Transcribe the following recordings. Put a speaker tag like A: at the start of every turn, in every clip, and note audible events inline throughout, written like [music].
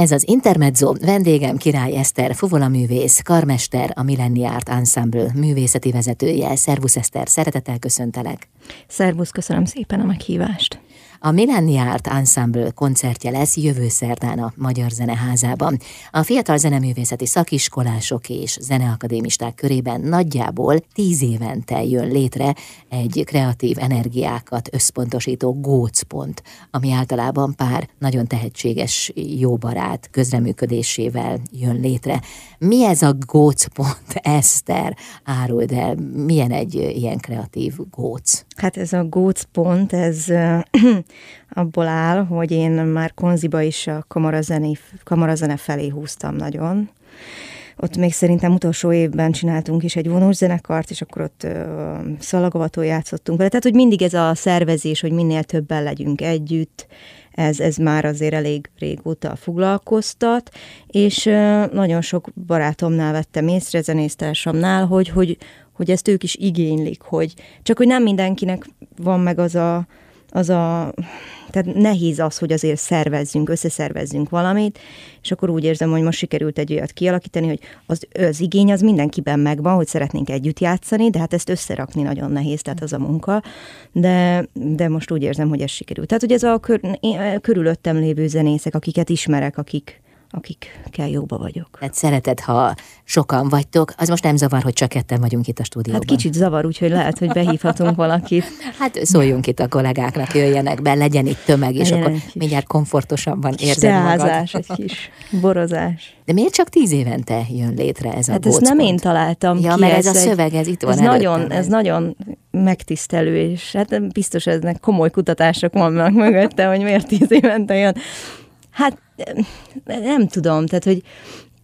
A: Ez az Intermezzo, vendégem Király Eszter, fuvolaművész, karmester, a Millenniárt Ensemble művészeti vezetője. Szervusz Eszter, szeretettel köszöntelek.
B: Szervusz, köszönöm szépen a meghívást.
A: A Millenniárt Ensemble koncertje lesz jövő szerdán a Magyar Zeneházában. A fiatal zeneművészeti szakiskolások és zeneakadémisták körében nagyjából tíz évente jön létre egy kreatív energiákat összpontosító gócpont, ami általában pár nagyon tehetséges, jó barát közreműködésével jön létre. Mi ez a gócpont, [laughs] Eszter? Áruld el, milyen egy ilyen kreatív góc?
B: Hát ez a gócpont, ez [clears throat] abból áll, hogy én már konziba is a kamarazene, kamarazene felé húztam nagyon. Ott még szerintem utolsó évben csináltunk is egy vonós zenekart, és akkor ott uh, szalagavató játszottunk vele. Tehát, hogy mindig ez a szervezés, hogy minél többen legyünk együtt, ez, ez már azért elég régóta foglalkoztat, és nagyon sok barátomnál vettem észre, zenésztársamnál, hogy, hogy, hogy ezt ők is igénylik, hogy csak hogy nem mindenkinek van meg az a, az a, tehát nehéz az, hogy azért szervezzünk, összeszervezzünk valamit, és akkor úgy érzem, hogy most sikerült egy olyat kialakítani, hogy az, az igény az mindenkiben megvan, hogy szeretnénk együtt játszani, de hát ezt összerakni nagyon nehéz, tehát az a munka, de, de most úgy érzem, hogy ez sikerült. Tehát, hogy ez a kör, körülöttem lévő zenészek, akiket ismerek, akik, akikkel jóba vagyok.
A: Tehát szereted, ha sokan vagytok, az most nem zavar, hogy csak ketten vagyunk itt a stúdióban.
B: Hát kicsit zavar, úgyhogy lehet, hogy behívhatunk valakit. [laughs]
A: Hát szóljunk itt a kollégáknak, jöjjenek be, legyen itt tömeg, és legyen akkor mindjárt komfortosabban érzed magad.
B: egy kis borozás.
A: De miért csak tíz évente jön létre ez a
B: Hát ezt nem én találtam
A: ja,
B: ki.
A: mert ez, ez a szöveg, ez itt van
B: ez nagyon, ez nagyon megtisztelő, és hát biztos eznek komoly kutatások vannak mögötte, hogy miért tíz évente jön. Hát nem tudom, tehát, hogy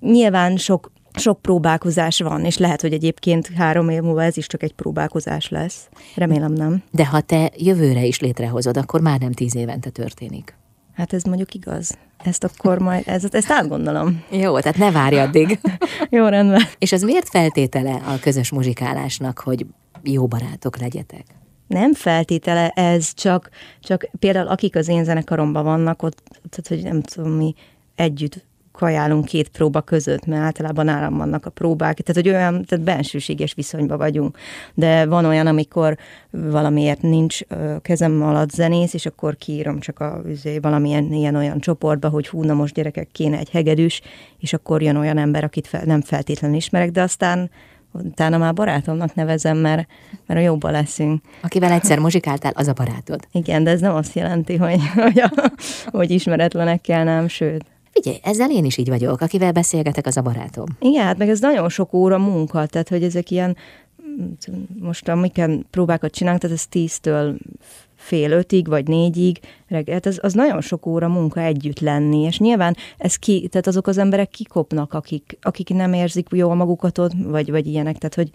B: nyilván sok, sok próbálkozás van, és lehet, hogy egyébként három év múlva ez is csak egy próbálkozás lesz. Remélem nem.
A: De ha te jövőre is létrehozod, akkor már nem tíz évente történik.
B: Hát ez mondjuk igaz. Ezt akkor majd, ez, ezt átgondolom.
A: Jó, tehát ne várj addig. [laughs]
B: Jó, rendben.
A: És ez miért feltétele a közös muzsikálásnak, hogy jó barátok legyetek?
B: Nem feltétele ez, csak, csak például akik az én zenekaromban vannak, ott, tehát hogy nem tudom, mi együtt kajálunk két próba között, mert általában nálam vannak a próbák, tehát hogy olyan, tehát bensőséges viszonyban vagyunk. De van olyan, amikor valamiért nincs kezem alatt zenész, és akkor kiírom csak a, izé, valamilyen ilyen olyan csoportba, hogy hú, na most gyerekek kéne egy hegedűs, és akkor jön olyan ember, akit fel, nem feltétlenül ismerek, de aztán utána már barátomnak nevezem, mert, mert a jobban leszünk.
A: Akivel egyszer muzsikáltál, az a barátod.
B: Igen, de ez nem azt jelenti, hogy, hogy, a, hogy ismeretlenekkel nem, sőt.
A: Figyelj, ezzel én is így vagyok, akivel beszélgetek, az a barátom.
B: Igen, hát meg ez nagyon sok óra munka, tehát hogy ezek ilyen, most amiken próbákat csinálunk, tehát ez tíztől fél ötig, vagy négyig reggel, hát az, az nagyon sok óra munka együtt lenni, és nyilván ez ki, tehát azok az emberek kikopnak, akik, akik nem érzik jól magukat ott, vagy, vagy ilyenek, tehát hogy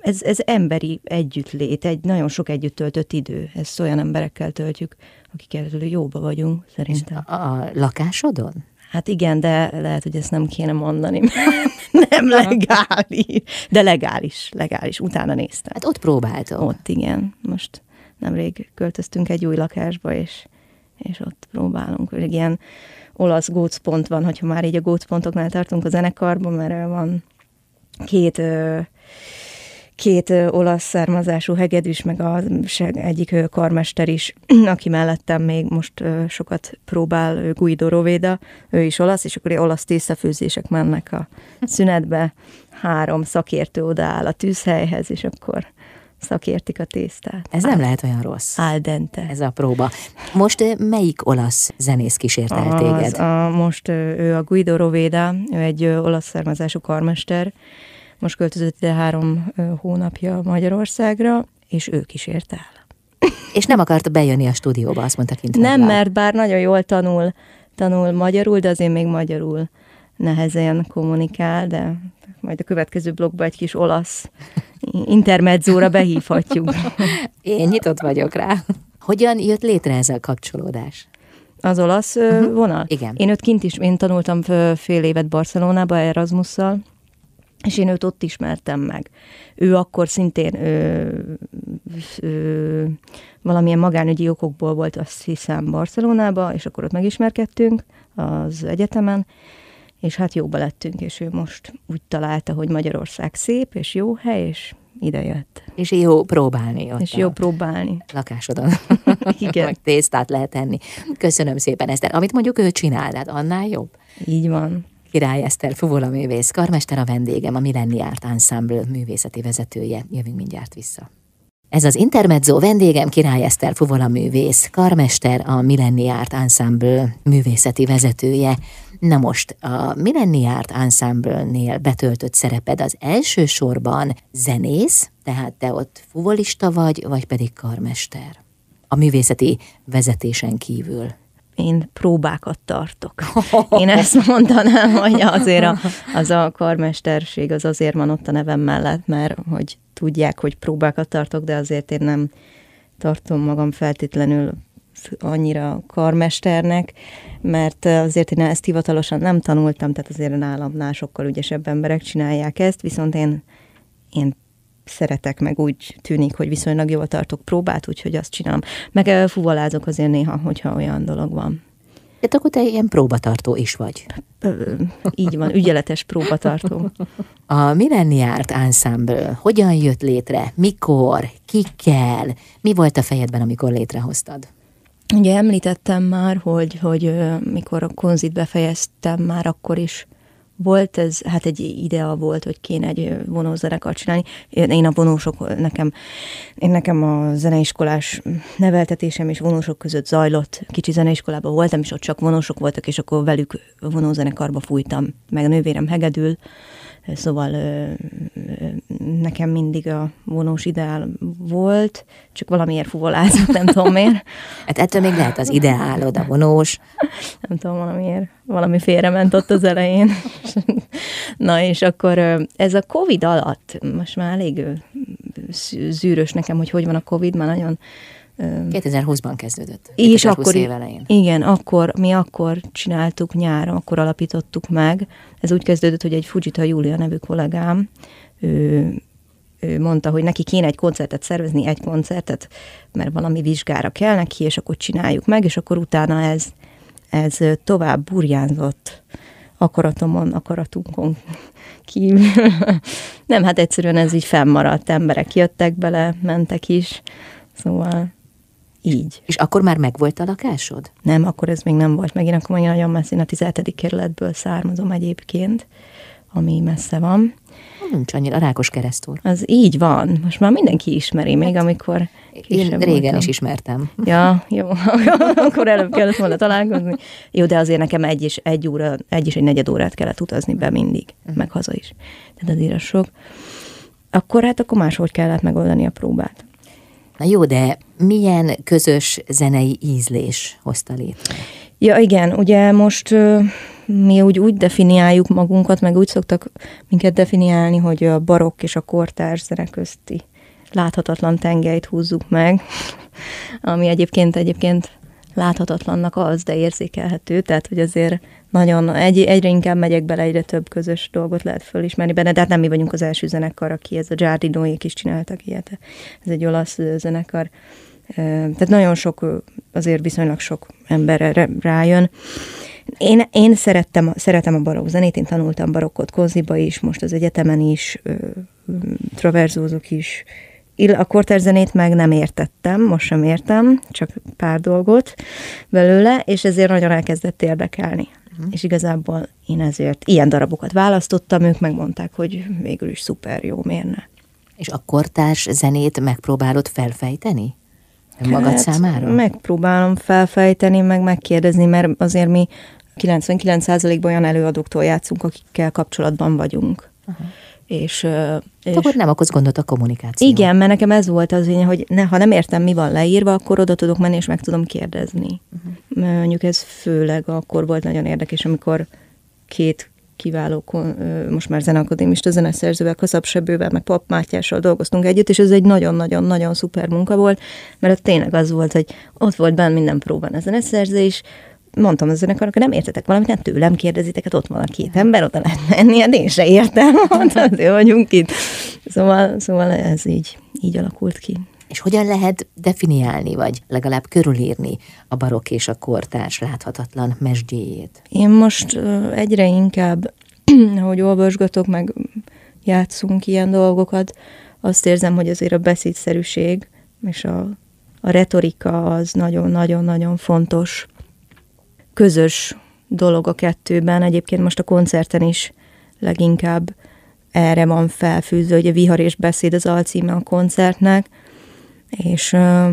B: ez, ez emberi együttlét, egy nagyon sok együtt töltött idő. Ezt olyan emberekkel töltjük, akikkel jóba vagyunk, szerintem.
A: A, a lakásodon?
B: Hát igen, de lehet, hogy ezt nem kéne mondani, nem legális. De legális, legális. Utána néztem.
A: Hát ott próbáltam.
B: Ott igen. Most nemrég költöztünk egy új lakásba, és, és ott próbálunk. Egy ilyen olasz gócpont van, hogyha már így a gócpontoknál tartunk a zenekarban, mert van két két olasz származású hegedűs, meg az egyik karmester is, [clears throat] aki mellettem még most sokat próbál, Guido Roveda, ő is olasz, és akkor olasz tészafőzések mennek a szünetbe, három szakértő odaáll a tűzhelyhez, és akkor szakértik a tésztát.
A: Ez nem lehet olyan rossz.
B: Al dente.
A: Ez a próba. Most melyik olasz zenész kísért el téged?
B: a, most ő a Guido Roveda, ő egy olasz származású karmester, most költözött ide három hónapja Magyarországra, és ő kísért el.
A: És nem akart bejönni a stúdióba, azt mondta kint.
B: Nem, mert bár nagyon jól tanul, tanul magyarul, de azért még magyarul nehezen kommunikál, de majd a következő blogban egy kis olasz intermedzóra behívhatjuk. [laughs]
A: Én nyitott vagyok rá. Hogyan jött létre ez a kapcsolódás?
B: Az olasz uh-huh. vonal?
A: Igen.
B: Én őt kint is, én tanultam fél évet Barcelonába Erasmusszal, és én őt ott ismertem meg. Ő akkor szintén ő, ö, valamilyen magánügyi okokból volt azt hiszem Barcelonába, és akkor ott megismerkedtünk az egyetemen, és hát jóba lettünk, és ő most úgy találta, hogy Magyarország szép, és jó hely, és ide jött.
A: És jó próbálni ott.
B: És jó próbálni.
A: Lakásodon. [laughs]
B: Igen.
A: Meg tésztát lehet enni. Köszönöm szépen, Eszter. Amit mondjuk ő csinál, hát annál jobb.
B: Így van.
A: Király Eszter, Fuvola művész, karmester a vendégem, a Millenni Art Ensemble művészeti vezetője. Jövünk mindjárt vissza. Ez az Intermezzo vendégem Király Eszter Fuvola művész, karmester, a Millenni Art Ensemble művészeti vezetője. Na most, a Millenni Art Ensemble-nél betöltött szereped az első sorban zenész, tehát te ott fuvolista vagy, vagy pedig karmester? A művészeti vezetésen kívül
B: én próbákat tartok. Én ezt mondanám, hogy azért a, az a karmesterség az azért van ott a nevem mellett, mert hogy tudják, hogy próbákat tartok, de azért én nem tartom magam feltétlenül annyira karmesternek, mert azért én ezt hivatalosan nem tanultam, tehát azért nálamnál sokkal ügyesebb emberek csinálják ezt, viszont én, én szeretek, meg úgy tűnik, hogy viszonylag jól tartok próbát, úgyhogy azt csinálom. Meg fuvalázok azért néha, hogyha olyan dolog van.
A: Hát akkor te ilyen próbatartó is vagy.
B: Így van, ügyeletes próbatartó.
A: A Millenniárt Ensemble hogyan jött létre? Mikor? Kikkel? Mi volt a fejedben, amikor létrehoztad?
B: Ugye említettem már, hogy, hogy mikor a konzit befejeztem, már akkor is volt ez, hát egy idea volt, hogy kéne egy vonózenekart csinálni. Én a vonósok, nekem, én nekem a zeneiskolás neveltetésem és vonósok között zajlott. Kicsi zeneiskolában voltam, és ott csak vonósok voltak, és akkor velük vonózenekarba fújtam, meg a nővérem hegedül, Szóval nekem mindig a vonós ideál volt, csak valamiért fuvolázott, nem tudom miért. [laughs]
A: Hát ettől még lehet az ideálod, a vonós.
B: Nem tudom, valamiért. Valami félrement ott az elején. [laughs] Na és akkor ez a Covid alatt, most már elég zűrös nekem, hogy hogy van a Covid, már nagyon
A: 2020-ban kezdődött.
B: És akkor, év elején. igen, akkor, mi akkor csináltuk nyáron, akkor alapítottuk meg. Ez úgy kezdődött, hogy egy Fujita Júlia nevű kollégám, ő, ő mondta, hogy neki kéne egy koncertet szervezni, egy koncertet, mert valami vizsgára kell neki, és akkor csináljuk meg, és akkor utána ez, ez tovább burjánzott akaratomon, akaratunkon [laughs] kívül. Nem, hát egyszerűen ez így fennmaradt, emberek jöttek bele, mentek is, szóval így.
A: És akkor már megvolt a lakásod?
B: Nem, akkor ez még nem volt meg. Én akkor még nagyon messzén a 17. kerületből származom egyébként, ami messze van.
A: Nincs annyira, Rákos keresztúr.
B: Az így van. Most már mindenki ismeri, még hát, amikor
A: Én régen voltam. is ismertem.
B: Ja, jó. [laughs] akkor előbb kellett volna találkozni. Jó, de azért nekem egy és egy óra, egy és egy negyed órát kellett utazni be mindig, uh-huh. meg haza is. Tehát azért sok. Akkor hát akkor máshogy kellett megoldani a próbát.
A: Na jó, de milyen közös zenei ízlés hozta létre?
B: Ja igen, ugye most mi úgy, úgy definiáljuk magunkat, meg úgy szoktak minket definiálni, hogy a barokk és a kortárs zene közti láthatatlan tengelyt húzzuk meg, [laughs] ami egyébként egyébként láthatatlannak az, de érzékelhető, tehát hogy azért nagyon, egy, egyre inkább megyek bele, egyre több közös dolgot lehet fölismerni benne, de hát nem mi vagyunk az első zenekar, aki ez a Giardinoék is csináltak ilyet. Ez egy olasz zenekar. Tehát nagyon sok, azért viszonylag sok emberre rájön. Én, én szerettem, szeretem a barokk zenét, én tanultam barokkot Koziba is, most az egyetemen is, traverzózok is, a kortárzenét meg nem értettem, most sem értem, csak pár dolgot belőle, és ezért nagyon elkezdett érdekelni. Uh-huh. És igazából én ezért ilyen darabokat választottam, ők megmondták, hogy végül is szuper jó, miért ne.
A: És a kortárs zenét megpróbálod felfejteni? Magad hát, számára?
B: Megpróbálom felfejteni, meg megkérdezni, mert azért mi 99%-ban olyan előadóktól játszunk, akikkel kapcsolatban vagyunk. Uh-huh. És,
A: és... Akkor nem okoz gondot a kommunikáció.
B: Igen, mert nekem ez volt az én, hogy ne, ha nem értem, mi van leírva, akkor oda tudok menni, és meg tudom kérdezni. Uh-huh. Mondjuk ez főleg akkor volt nagyon érdekes, amikor két kiváló, most már zeneakadémista zeneszerzővel, Kaszapsebővel, meg Pap Mátyással dolgoztunk együtt, és ez egy nagyon-nagyon-nagyon szuper munka volt, mert ott tényleg az volt, hogy ott volt benne minden próbán a zeneszerzés, mondtam a zenekarnak, hogy nem értetek valamit, nem tőlem kérdezitek, hát ott van a két ember, oda lehet menni, hát én se értem, [laughs] hát azért vagyunk itt. Szóval, szóval ez így, így alakult ki.
A: És hogyan lehet definiálni, vagy legalább körülírni a barokk és a kortárs láthatatlan mesdjéjét?
B: Én most egyre inkább, [clears throat] ahogy olvasgatok, meg játszunk ilyen dolgokat, azt érzem, hogy azért a beszédszerűség és a, a retorika az nagyon-nagyon-nagyon fontos közös dolog a kettőben. Egyébként most a koncerten is leginkább erre van felfűző, hogy a vihar és beszéd az alcíme a koncertnek, és uh,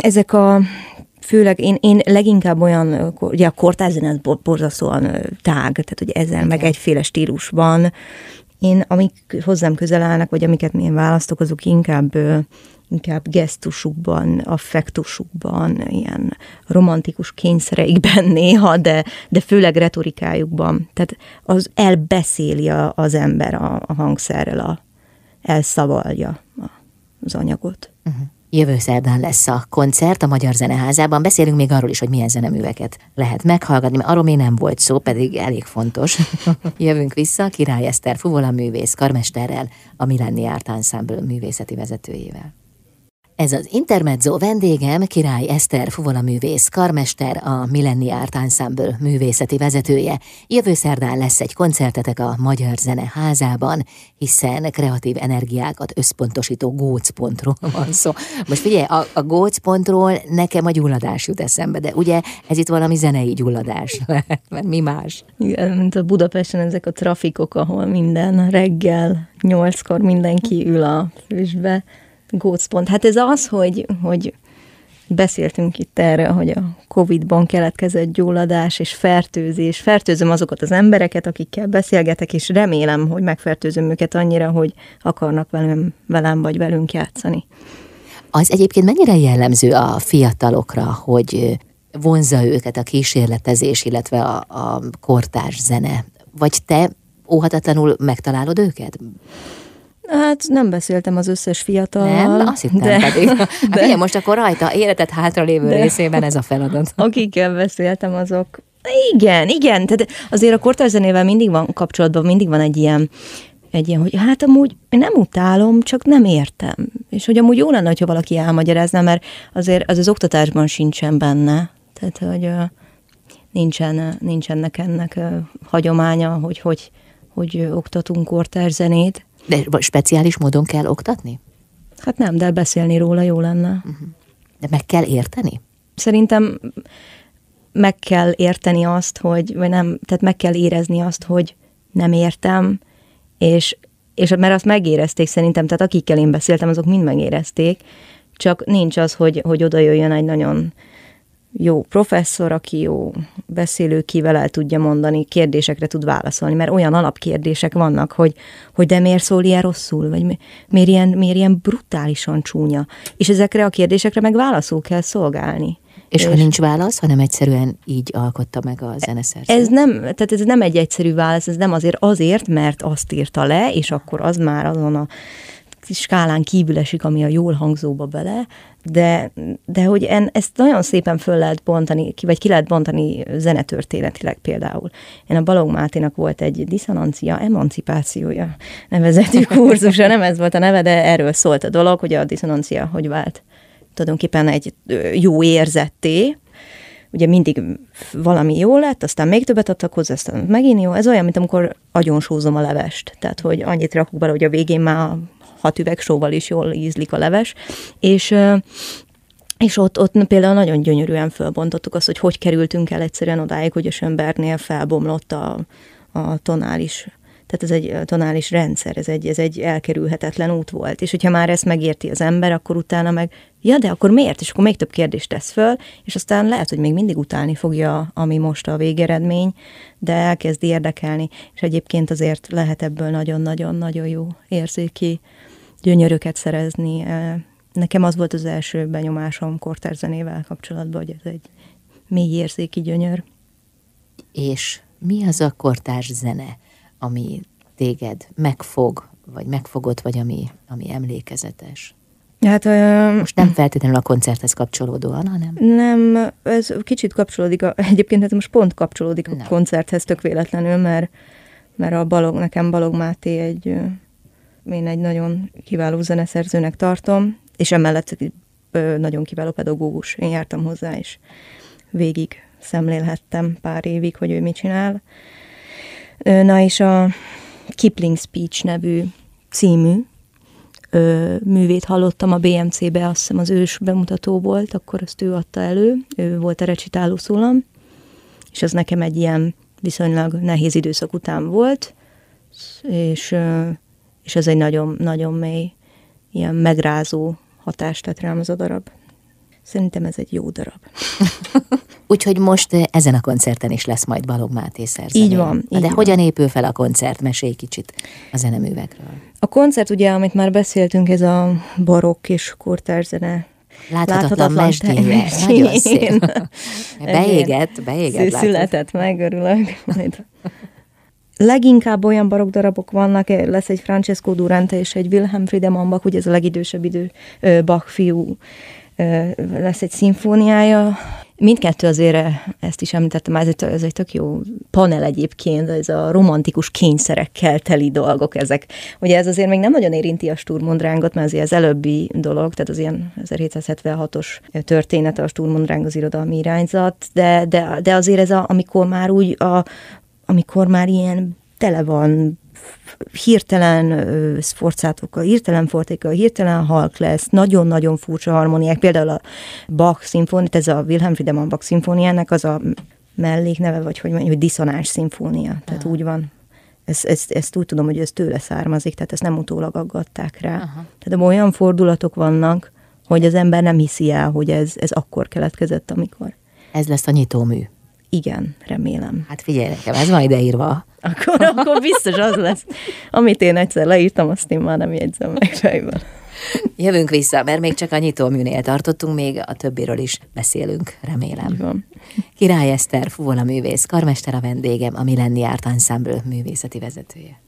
B: ezek a főleg én, én leginkább olyan, ugye a kortárzene az borzasztóan tág, tehát hogy ezzel meg egyféle stílusban. Én, amik hozzám közel állnak, vagy amiket én választok, azok inkább inkább gesztusukban, affektusukban, ilyen romantikus kényszereikben [laughs] néha, de, de főleg retorikájukban. Tehát az elbeszéli a, az ember a, a hangszerrel, a, elszavalja az anyagot.
A: Uh-huh. Jövő szerdán lesz a koncert a Magyar Zeneházában. Beszélünk még arról is, hogy milyen zeneműveket lehet meghallgatni, mert arról még nem volt szó, pedig elég fontos. [laughs] Jövünk vissza Király Eszter Fuvola művész karmesterrel, a Millenni Art Ensemble művészeti vezetőjével. Ez az Intermezzo vendégem Király Eszter Fuvola művész, karmester, a Millenni Art Ensemble művészeti vezetője. Jövő szerdán lesz egy koncertetek a Magyar Zene házában, hiszen kreatív energiákat összpontosító gócpontról [laughs] van szó. Most figyelj, a, a gócpontról nekem a gyulladás jut eszembe, de ugye ez itt valami zenei gyulladás [laughs] mert mi más?
B: Igen, mint a Budapesten ezek a trafikok, ahol minden reggel nyolckor mindenki ül a füstbe gócpont. Hát ez az, hogy, hogy beszéltünk itt erre, hogy a Covid-ban keletkezett gyulladás és fertőzés. Fertőzöm azokat az embereket, akikkel beszélgetek, és remélem, hogy megfertőzöm őket annyira, hogy akarnak velem, velem vagy velünk játszani.
A: Az egyébként mennyire jellemző a fiatalokra, hogy vonza őket a kísérletezés, illetve a, a kortárs zene? Vagy te óhatatlanul megtalálod őket?
B: Hát nem beszéltem az összes fiatal.
A: Nem, azt hittem de, pedig. [laughs] Hát de, igen, most akkor rajta életed hátralévő de, részében ez a feladat. [laughs]
B: Akikkel beszéltem, azok igen, igen, tehát azért a kortárzenével mindig van kapcsolatban, mindig van egy ilyen, egy ilyen, hogy hát amúgy nem utálom, csak nem értem. És hogy amúgy jó lenne, hogyha valaki elmagyarázna, mert azért az az oktatásban sincsen benne. Tehát, hogy nincsen, nincsenek ennek hagyománya, hogy hogy, hogy oktatunk kortárzenét.
A: De speciális módon kell oktatni?
B: Hát nem, de beszélni róla jó lenne.
A: Uh-huh. De meg kell érteni?
B: Szerintem meg kell érteni azt, hogy, vagy nem, tehát meg kell érezni azt, hogy nem értem, és, és mert azt megérezték szerintem, tehát akikkel én beszéltem, azok mind megérezték, csak nincs az, hogy, hogy oda jöjjön egy nagyon jó professzor, aki jó beszélő, kivel el tudja mondani, kérdésekre tud válaszolni, mert olyan alapkérdések vannak, hogy, hogy de miért szól ilyen rosszul, vagy mi, miért ilyen, miért ilyen brutálisan csúnya. És ezekre a kérdésekre meg válaszul kell szolgálni.
A: És, és ha nincs válasz, hanem egyszerűen így alkotta meg a zeneszerző?
B: Ez nem, tehát ez nem egy egyszerű válasz, ez nem azért, azért, mert azt írta le, és akkor az már azon a skálán kívül esik, ami a jól hangzóba bele, de, de hogy en, ezt nagyon szépen föl lehet bontani, ki, vagy ki lehet bontani zenetörténetileg például. Én a Balog Máténak volt egy diszonancia, emancipációja nevezetű [laughs] kurzusa, nem ez volt a neve, de erről szólt a dolog, hogy a diszonancia hogy vált tulajdonképpen egy jó érzetté, ugye mindig valami jó lett, aztán még többet adtak hozzá, aztán megint jó. Ez olyan, mint amikor agyonsózom a levest. Tehát, hogy annyit rakok bele, hogy a végén már hat üveg sóval is jól ízlik a leves, és és ott, ott például nagyon gyönyörűen fölbontottuk azt, hogy hogy kerültünk el egyszerűen odáig, hogy a Sönbergnél felbomlott a, a tonális tehát ez egy tonális rendszer, ez egy, ez egy elkerülhetetlen út volt. És hogyha már ezt megérti az ember, akkor utána meg, ja, de akkor miért? És akkor még több kérdést tesz föl, és aztán lehet, hogy még mindig utálni fogja, ami most a végeredmény, de elkezdi érdekelni. És egyébként azért lehet ebből nagyon-nagyon-nagyon jó érzéki gyönyöröket szerezni. Nekem az volt az első benyomásom kortárzenével kapcsolatban, hogy ez egy mély érzéki gyönyör.
A: És mi az a kortárs zene, ami téged megfog, vagy megfogott, vagy ami, ami emlékezetes? Hát, Most nem feltétlenül a koncerthez kapcsolódóan, hanem...
B: Nem, ez kicsit kapcsolódik, a, egyébként ez most pont kapcsolódik a nem. koncerthez tök véletlenül, mert, mert a Balog, nekem Balog Máté egy én egy nagyon kiváló zeneszerzőnek tartom, és emellett nagyon kiváló pedagógus. Én jártam hozzá, és végig szemlélhettem pár évig, hogy ő mit csinál. Na és a Kipling Speech nevű című művét hallottam a BMC-be, azt hiszem az ős bemutató volt, akkor azt ő adta elő, ő volt a recitáló szólam, és ez nekem egy ilyen viszonylag nehéz időszak után volt, és, ö, és ez egy nagyon, nagyon mély, ilyen megrázó hatást tett rám az a darab. Szerintem ez egy jó darab. [laughs]
A: Úgyhogy most eh, ezen a koncerten is lesz majd Balog Máté szerzenő.
B: Így van.
A: Így
B: De
A: van. hogyan épül fel a koncert? Mesélj kicsit a zeneművekről.
B: A koncert ugye, amit már beszéltünk, ez a barokk és kortárs zene
A: Láthatatlan, Láthatatlan mesdéje. Nagyon szép. [laughs] beégett, beégett.
B: Született meg, örülök. Leginkább olyan barokk darabok vannak, lesz egy Francesco Durante és egy Wilhelm Friedemann Bach, ugye ez a legidősebb idő Bach fiú, lesz egy szimfóniája, Mindkettő azért, ezt is említettem, ez egy, ez egy tök jó panel egyébként, ez a romantikus kényszerekkel teli dolgok ezek. Ugye ez azért még nem nagyon érinti a Sturmundrángot, mert azért az előbbi dolog, tehát az ilyen 1776-os történet a Sturmundráng az irodalmi irányzat, de, de, de azért ez a, amikor már úgy a, amikor már ilyen tele van hirtelen szforcátokkal, hirtelen fortékkal, hirtelen halk lesz, nagyon-nagyon furcsa harmóniák, például a Bach szimfónia, ez a Wilhelm Friedemann Bach szimfóniának az a mellékneve, vagy hogy mondjuk, hogy diszonáns szimfónia, tehát Aha. úgy van. Ezt, ezt, ezt úgy tudom, hogy ez tőle származik, tehát ezt nem utólag aggatták rá. Aha. Tehát olyan fordulatok vannak, hogy az ember nem hiszi el, hogy ez, ez akkor keletkezett, amikor.
A: Ez lesz a nyitómű.
B: Igen, remélem.
A: Hát figyelj nekem, ez van ideírva.
B: Akkor, akkor biztos az lesz. Amit én egyszer leírtam, azt én már nem jegyzem meg fejben.
A: Jövünk vissza, mert még csak a nyitóműnél tartottunk, még a többiről is beszélünk, remélem.
B: Van.
A: Király Eszter, fuvola művész, karmester a vendégem, a Millenni Art Ensemble művészeti vezetője.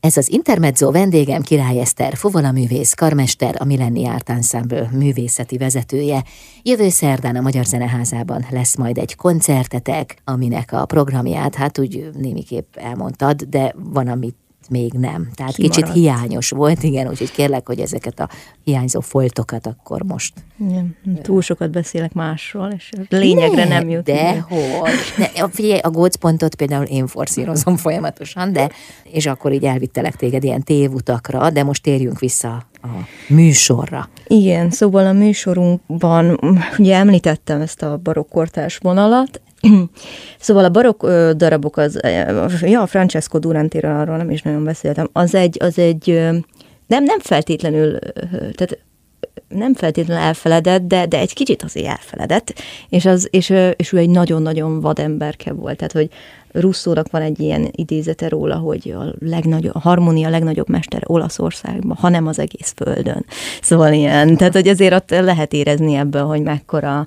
A: Ez az Intermezzo vendégem Király Eszter, fuvola művész, karmester, a Millenni Art Ensemble művészeti vezetője. Jövő szerdán a Magyar Zeneházában lesz majd egy koncertetek, aminek a programját, hát úgy némiképp elmondtad, de van, amit még nem. Tehát Kimaradt. kicsit hiányos volt, igen, úgyhogy kérlek, hogy ezeket a hiányzó foltokat akkor most...
B: Igen, túl sokat beszélek másról, és lényegre ne, nem jut.
A: De hogy? De, figyelj, a gócpontot például én forszírozom folyamatosan, de és akkor így elvittelek téged ilyen tévutakra, de most térjünk vissza a műsorra.
B: Igen, szóval a műsorunkban, ugye említettem ezt a barokkortás vonalat, [clears throat] Szóval a barokk darabok az, ja, Francesco Durantéről arról nem is nagyon beszéltem, az egy, az egy nem, nem feltétlenül, tehát nem feltétlenül elfeledett, de, de egy kicsit azért elfeledett, és, az, és, és ő egy nagyon-nagyon vademberke volt, tehát hogy Russzónak van egy ilyen idézete róla, hogy a, legnagyobb, a harmónia legnagyobb mester Olaszországban, hanem az egész földön. Szóval ilyen, tehát hogy azért ott lehet érezni ebből, hogy mekkora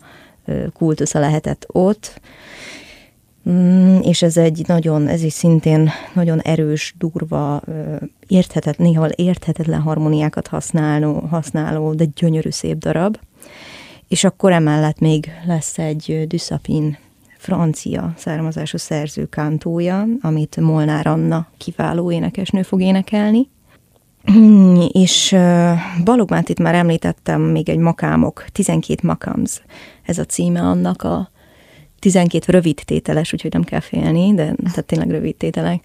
B: kultusza lehetett ott, mm, és ez egy nagyon, ez is szintén nagyon erős, durva, érthetetlen, néha érthetetlen harmóniákat használó, használó, de gyönyörű szép darab. És akkor emellett még lesz egy Düsszapin francia származású szerző kántója, amit Molnár Anna kiváló énekesnő fog énekelni. És Balog Mátit már említettem, még egy makámok, 12 makams, ez a címe annak a 12 rövid tételes, úgyhogy nem kell félni, de tehát tényleg rövid tételek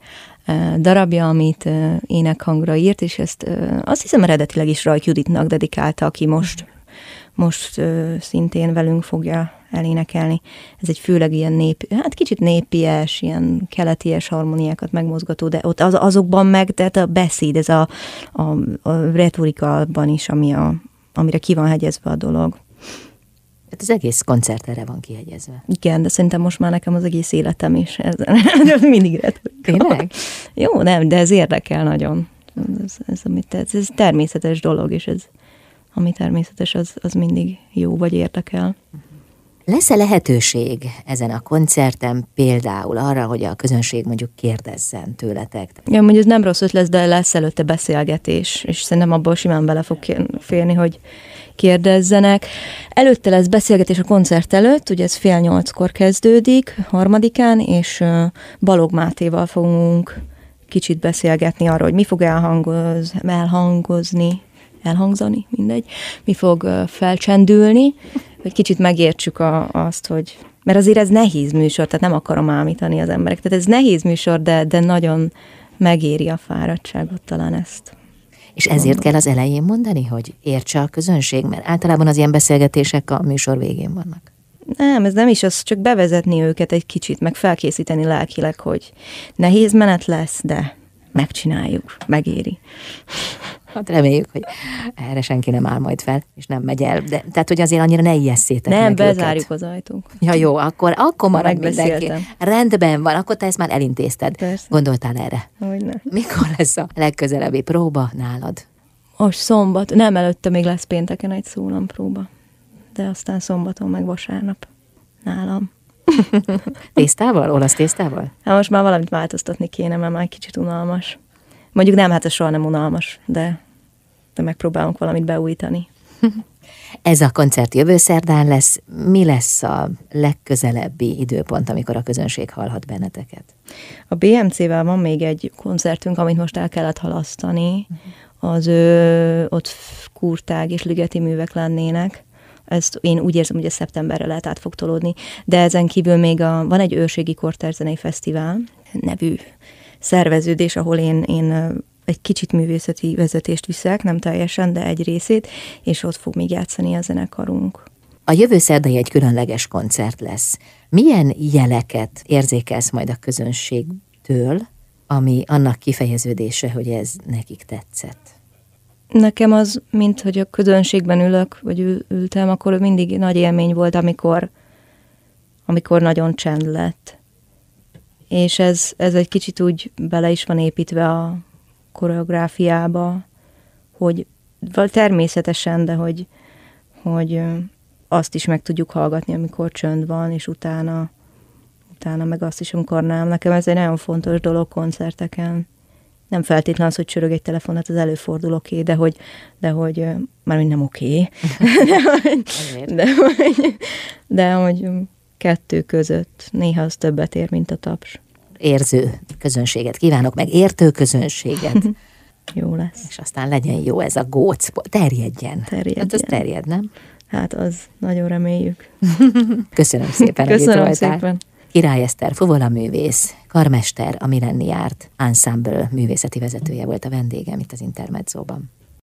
B: darabja, amit énekhangra írt, és ezt azt hiszem eredetileg is Rajk Juditnak dedikálta, aki most, most szintén velünk fogja elénekelni. Ez egy főleg ilyen nép, hát kicsit népies, ilyen keleties harmóniákat megmozgató, de ott az, azokban meg, tehát a beszéd, ez a, a, a retorikában is, ami a, amire ki van hegyezve a dolog.
A: Hát az egész koncert erre van kihegyezve.
B: Igen, de szerintem most már nekem az egész életem is. [laughs] Ez, mindig retorika.
A: Tényleg?
B: Jó, nem, de ez érdekel nagyon. Ez, ez, amit, ez, ez természetes dolog, és ez, ami természetes, az, az mindig jó vagy érdekel.
A: Lesz-e lehetőség ezen a koncerten például arra, hogy a közönség mondjuk kérdezzen tőletek?
B: Ja, mondjuk ez nem rossz ötlet, de lesz előtte beszélgetés, és szerintem abból simán bele fog férni, hogy kérdezzenek. Előtte lesz beszélgetés a koncert előtt, ugye ez fél nyolckor kezdődik, harmadikán, és Balog Mátéval fogunk kicsit beszélgetni arról, hogy mi fog elhangoz, elhangozni elhangzani, mindegy, mi fog felcsendülni, hogy kicsit megértsük a, azt, hogy mert azért ez nehéz műsor, tehát nem akarom ámítani az emberek. Tehát ez nehéz műsor, de, de nagyon megéri a fáradtságot talán ezt.
A: És ezért mondom. kell az elején mondani, hogy értse a közönség, mert általában az ilyen beszélgetések a műsor végén vannak.
B: Nem, ez nem is az, csak bevezetni őket egy kicsit, meg felkészíteni lelkileg, hogy nehéz menet lesz, de megcsináljuk, megéri.
A: Hát reméljük, hogy erre senki nem áll majd fel, és nem megy el. De, tehát, hogy azért annyira ne ijesszétek
B: Nem,
A: meg
B: bezárjuk
A: őket.
B: az ajtónk.
A: Ja, jó, akkor, akkor marad mindenki. Rendben van, akkor te ezt már elintézted.
B: Persze.
A: Gondoltál erre?
B: Hogyne.
A: Mikor lesz a legközelebbi próba nálad?
B: Most szombat, nem előtte még lesz pénteken egy próba, de aztán szombaton meg vasárnap nálam. [laughs]
A: tésztával? Olasz tésztával?
B: Hát most már valamit változtatni kéne, mert már kicsit unalmas. Mondjuk nem, hát ez soha nem unalmas, de, de megpróbálunk valamit beújítani. [laughs]
A: Ez a koncert jövő szerdán lesz. Mi lesz a legközelebbi időpont, amikor a közönség hallhat benneteket?
B: A BMC-vel van még egy koncertünk, amit most el kellett halasztani. Az ö, ott kurtág és ligeti művek lennének. Ezt én úgy érzem, hogy a szeptemberre lehet át fog tolódni. De ezen kívül még a, van egy őrségi korterzenei fesztivál nevű szerveződés, ahol én, én egy kicsit művészeti vezetést viszek, nem teljesen, de egy részét, és ott fog még játszani a zenekarunk.
A: A jövő szerdai egy különleges koncert lesz. Milyen jeleket érzékelsz majd a közönségtől, ami annak kifejeződése, hogy ez nekik tetszett?
B: Nekem az, mint hogy a közönségben ülök, vagy ül, ültem, akkor mindig nagy élmény volt, amikor, amikor nagyon csend lett. És ez, ez egy kicsit úgy bele is van építve a koreográfiába, hogy természetesen, de hogy, hogy azt is meg tudjuk hallgatni, amikor csönd van, és utána, utána meg azt is, amikor nem. Nekem ez egy nagyon fontos dolog koncerteken. Nem feltétlenül az, hogy csörög egy telefonat, hát az előfordul oké, de hogy, de hogy már nem oké, de, hogy, de, hogy, de hogy kettő között néha az többet ér, mint a taps
A: érző közönséget kívánok, meg értő közönséget. [laughs]
B: jó lesz.
A: És aztán legyen jó ez a góc, terjedjen.
B: Terjedjen.
A: Hát az terjed, nem?
B: Hát az nagyon reméljük. [laughs]
A: Köszönöm szépen,
B: Köszönöm hogy szépen.
A: Király Eszter, fuvola művész, karmester, a Millenniárt Ensemble művészeti vezetője volt a vendégem itt az Intermedzóban.